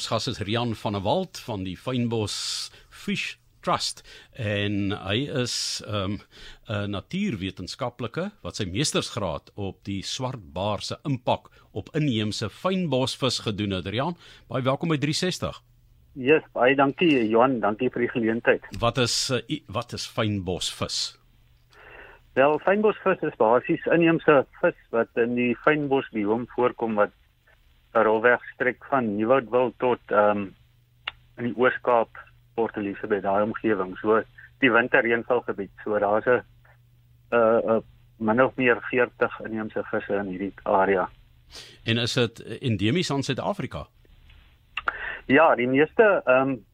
ons gas is Rian van der Walt van die Fynbos Fish Trust en hy is 'n um, 'n natuurwetenskaplike wat sy meestersgraad op die swartbaar se impak op inheemse fynbosvis gedoen het. Rian, baie welkom by 360. Ja, yes, baie dankie Johan, dankie vir die geleentheid. Wat is uh, wat is fynbosvis? Wel, fynbosvis is basies inheemse vis wat in die fynbosbiom voorkom wat rolweg strek van Nieuwoudtville tot ehm um, in die Oos-Kaap, Port Elizabeth, daai omgewing. So die winterreënvalgebied. So daar's 'n 'n uh, 'n min of meer 40 inheemse visse in hierdie area. En is dit endemies aan Suid-Afrika? Ja, die meeste ehm um,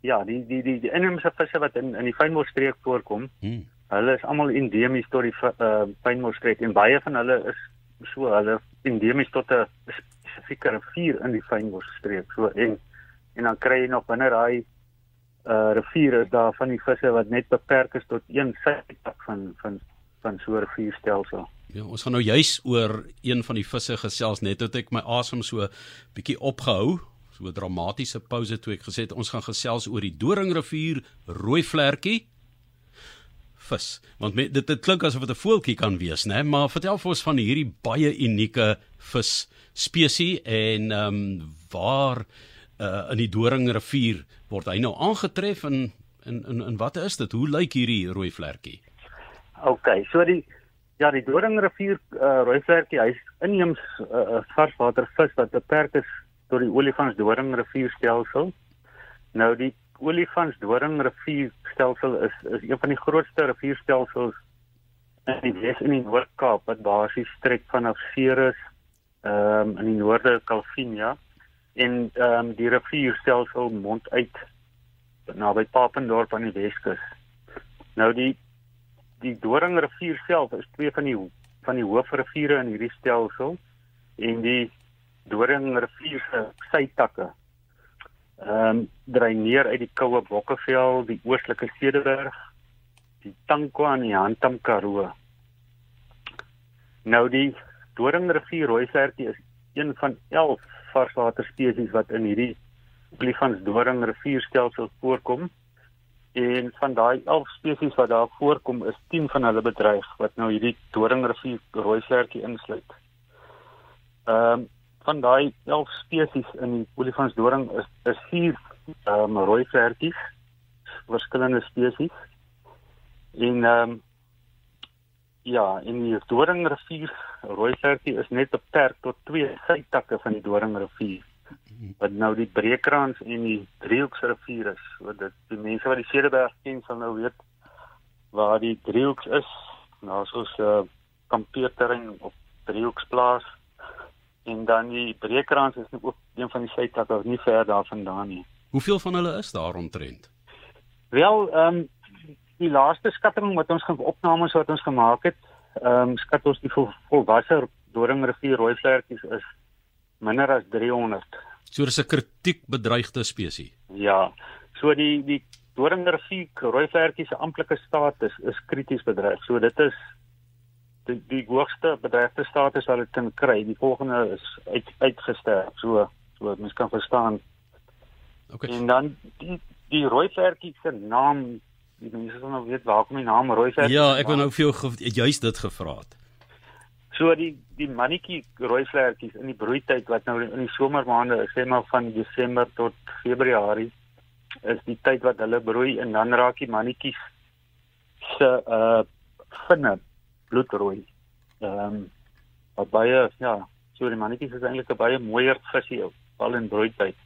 ja, die die die, die inheemse visse wat in in die fynbosstreek voorkom, hmm. hulle is almal endemies tot die uh, fynbosstreek en baie van hulle is so hulle endemies tot 'n spesifieke rivier in die fynbosstreek. So en en dan kry jy nog binne daai uh rivier is daar van die visse wat net beperk is tot een sypak van van van so 'n rivierstelsel. Ja, ons gaan nou juis oor een van die visse gesels net tot ek my asem so bietjie opgehou, so 'n dramatiese pouse toe ek gesê het ons gaan gesels oor die Doringrivier rooi vlekkie vis. Want met, dit dit klink asof dit 'n voeltjie kan wees, né? Maar vertel vir ons van hierdie baie unieke vis spesies en ehm um, waar uh, in die Doringrivier word hy nou aangetref en in in in wat is dit? Hoe lyk hierdie rooi vlekkie? OK, so die ja, die Doringrivier uh, rooi vlekkie, hy's inheems uh, varswatervis wat beperk is tot die Olifantsdoringrivier stelsel. Nou die Olifantsdoringrivier stelsel is is een van die grootste rivierstelsels in die Wes en die Noord-Kaap wat basies strek vanaf Ceres ehm um, in die noorde Calvinia en ehm um, die rivierstelsel mond uit naby Papendorp aan die Weskus. Nou die die Doringrivier self is twee van die van die hoofriviere in hierdie stelsel en die Doringrivier se sytakke ehm um, dreineer uit die Koue Bokkevel, die oostelike Stedeberg, die Tankwa en die Hantam Karoo. Nou die Doringrivier rooivertjie is een van 11 varswater spesies wat in hierdie Olifantsdoring rivierstelsel voorkom. En van daai 11 spesies wat daar voorkom, is 10 van hulle bedreig wat nou hierdie Doringrivier rooivertjie insluit. Ehm um, van daai 11 spesies in die Olifantsdoring is is 4 ehm um, rooivertjies, verskillende spesies. En ehm um, Ja, in die Doringrivier rooivertjie is net beperk tot twee sytakke van die Doringrivier. Wat nou die Breekrans en die Driehoeksrivier is. Wat dit die mense wat die Cederberg ken sal nou weet waar die Driehoeks is. Nou soos 'n uh, eh, kampeerterrein op Driehoeksplaas. En dan die Breekrans is ook een van die sytakke wat nie ver daarvandaan nie. Hoeveel van hulle is daar omtrent? Wel, ehm um, die laaste skatting wat ons opnames wat ons gemaak het, ehm um, skat ons die vol, volwasse doringrivier rooi vlekkies is minder as 300. So dis 'n kritiek bedreigde spesies. Ja. So die die doringrivier rooi vlekkies se amptelike status is krities bedreig. So dit is die die hoogste bedreigde status wat dit kan kry. Die volgende is uit uitgesterf. So so mens kan verstaan. Okay. En dan die die rooi vlekkies se naam die mense sal nou weet waar kom die naam rooiverf Ja, ek wou nou vir jou juist dit gevra het. So die die mannetjie rooivlerkies in die broeityd wat nou in die somermaande is, sê maar van Desember tot Februarie is die tyd wat hulle broei en dan raak die mannetjies se uh vinne bloedrooi. Ehm um, baie ja, so die mannetjies is eintlik 'n baie mooier visie al in broeityd.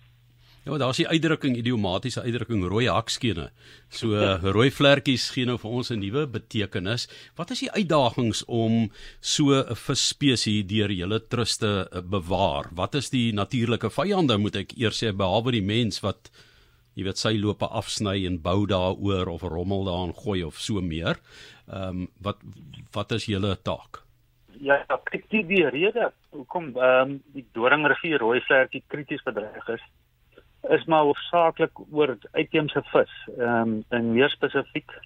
Ja, maar daar's die uitdrukking idiomatiese uitdrukking rooi hakskene. So ja. rooi vlekkies gee nou vir ons 'n nuwe betekenis. Wat is die uitdagings om so 'n visspesies deur julle truste eh, bewaar? Wat is die natuurlike vyande moet ek eers sê behalwe die mens wat jy weet sy lope afsny en bou daaroor of rommel daarin gooi of so meer. Ehm um, wat wat is julle taak? Ja, ek die, die rede hoekom ehm um, die Doringrivier rooi vlekkie krities bedreig is is maar hoofsaaklik oor uitheemse vis. Ehm um, en meer spesifiek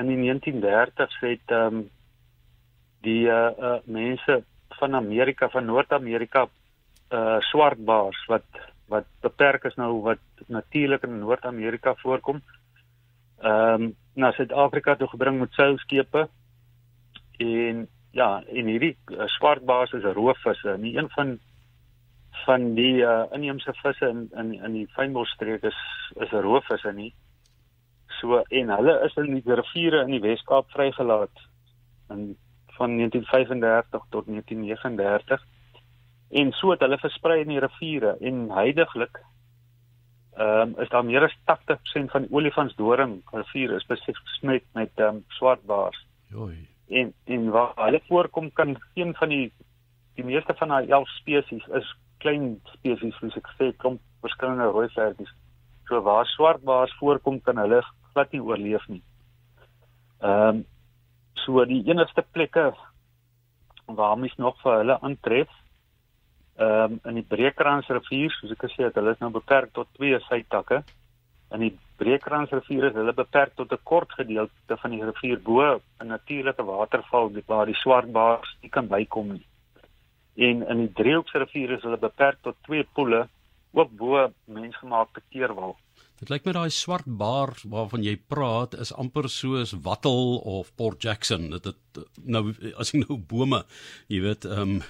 in die 1930s het ehm um, die uh, uh mense van Amerika van Noord-Amerika uh swartbaars wat wat beperk is nou wat natuurlik in Noord-Amerika voorkom. Ehm um, na Suid-Afrika toe gebring met seilskepe. En ja, en hierdie uh, swartbaars is roofvisse. Nie een van van die uh, inheemse visse in in in die fynbosstreek is is 'n roofvisse nie. So en hulle is in die riviere in die Wes-Kaap vrygelaat in van 1935 tot 1939 en so het hulle versprei in die riviere en heidaglik ehm um, is daar meer as 80% van die olifantsdoring riviere is besmet met ehm um, swartbaars. Joi. En en waar hulle voorkom kan geen van die die meeste van daai 11 spesies is klein spesies soos ek sê kom verskillende rooi verdies. So waar swartbaars voorkom kan hulle glad nie oorleef nie. Ehm um, so die enigste plekke waar mens nog vir hulle aantref ehm um, in die Breekransrivier, soos ek gesê het, hulle is nou beperk tot twee sytakke. In die Breekransrivier is hulle beperk tot 'n kort gedeelte van die rivier bo 'n natuurlike waterval waar die swartbaars nie kan bykom nie. En in die Driehoeksrivier is hulle beperk tot twee poele ook bo mensgemaakte keerwal. Dit lyk my daai swart baar waarvan jy praat is amper soos Wattle of Port Jackson. Dit het nou as ek nou bome, jy weet, ehm um,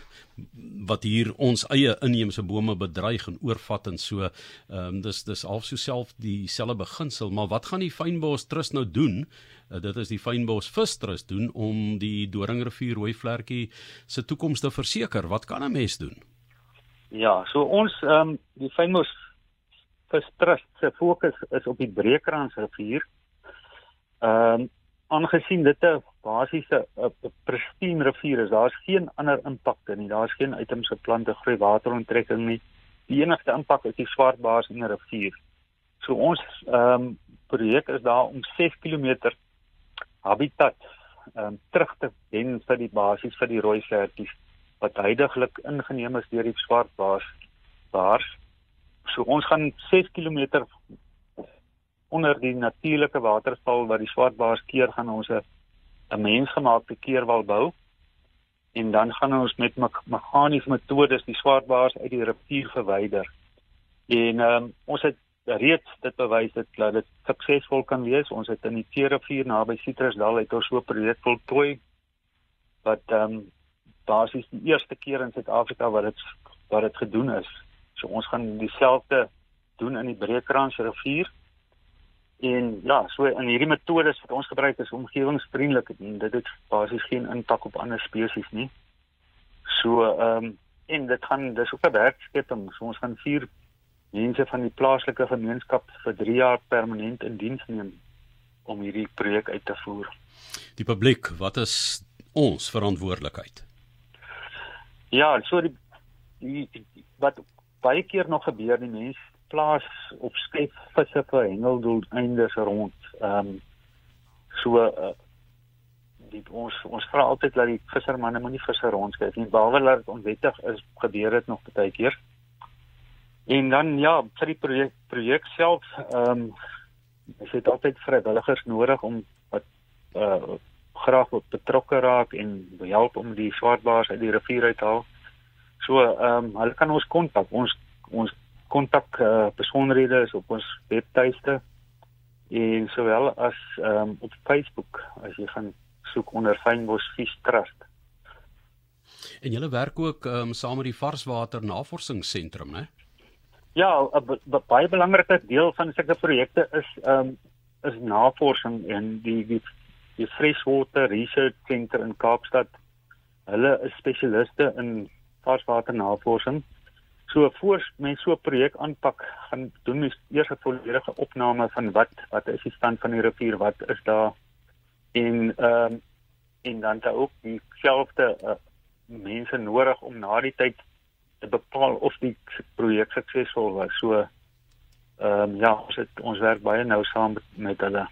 wat hier ons eie inheemse bome bedreig en oorvat en so ehm um, dis dis half so self dieselfde beginsel, maar wat gaan die fynbos trust nou doen? Uh, dit is die fynbos vis trust doen om die Doringrivier rooi vlerkie se toekoms te verseker. Wat kan 'n mens doen? Ja, so ons ehm um, die fynbos Vistrust se fokus is op die Breekransrivier. Ehm um, aangesien dit 'n basiese 'n pristine rivier is, daar's geen ander impakte nie. Daar's geen uitheemse plante groei wateronttrekking nie. Die enigste impak is die swartbaars in die rivier. So ons ehm um, projek is daar om 6 km habitat ehm um, terug te wen vir die basies vir die rooi vlerkies wat heidaglik ingeneem is deur die swartbaars baars So ons gaan 6 km onder die natuurlike waterval waar die swartbaars keer gaan ons 'n mensgemaakte keerwal bou. En dan gaan ons met me meganiese metodes die swartbaars uit die rivier verwyder. En ehm um, ons het reeds dit bewys dat dit suksesvol kan wees. Ons het in die Teerivier naby Citrusdal het ons so 'n projek voltooi wat ehm um, basies die eerste keer in Suid-Afrika wat dit wat dit gedoen is. So ons gaan dieselfde doen in die Breekrans rivier. En ja, so in hierdie metodes wat ons gebruik is omgewingsvriendelik en dit het basies geen impak op ander spesies nie. So ehm um, en dit gaan dis ook 'n werkskeping. So ons gaan vier mense van die plaaslike gemeenskap vir 3 jaar permanent in diens neem om hierdie projek uit te voer. Die publiek, wat is ons verantwoordelikheid? Ja, so die, die, die wat baie keer nog gebeur die mense plaas op skep visse vir hengeldoeleindes rond. Ehm um, so uh, die ons ons vra altyd dat die vissermanne moenie visse rondskep nie. Behalwe dat dit onwettig is, gebeur dit nog baie keer. En dan ja, vir die projek projek self ehm um, is dit altyd vrywilligers nodig om wat uh graag betrokke raak en help om die swartbaars uit die rivier uit te haal. So ehm um, hulle kan ons kontak. Ons ons kontak uh, besonderhede is op ons webtuiste en sowel as ehm um, op Facebook as jy gaan soek onder Fynbos Fish Trust. En julle werk ook ehm um, saam met die Varswater Navorsingsentrum, né? Ja, 'n baie belangrike deel van sulke projekte is ehm um, is navorsing en die die die Freshwater Research Center in Kaapstad. Hulle is spesialiste in varswaternavorsing. So voor mense so 'n projek aanpak, gaan doen mens eers 'n volledige opname van wat wat is die stand van die rivier, wat is daar en ehm um, en dan daar ook dieselfde uh, mense nodig om na die tyd te bepaal of die projek suksesvol was. So ehm um, ja, ons het ons werk baie nou saam met, met hulle.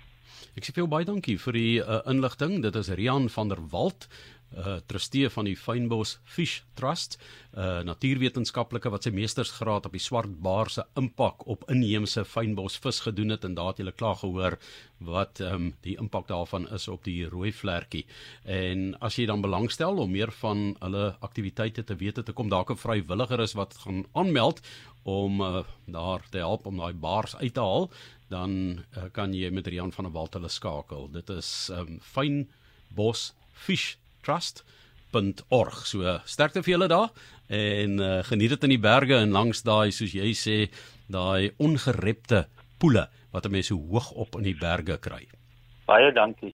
Ek sê baie dankie vir die uh, inligting. Dit is Rian van der Walt uh trustee van die Fynbos Fish Trust, 'n uh, natuurwetenskaplike wat sy meestersgraad op die swartbaar se impak op inheemse fynbos vis gedoen het en daar het jy klaar gehoor wat ehm um, die impak daarvan is op die rooi vlekkie. En as jy dan belangstel om meer van hulle aktiwiteite te weet, te kom dalk 'n vrywilliger is wat gaan aanmeld om uh, daar te help om daai baars uit te haal, dan uh, kan jy met Rian van der Walt hulle skakel. Dit is ehm um, Fynbos Fish trust.org. So sterkte vir julle daar en uh, geniet dit in die berge en langs daai soos jy sê daai ongerepte poele wat mense hoog op in die berge kry. Baie dankie.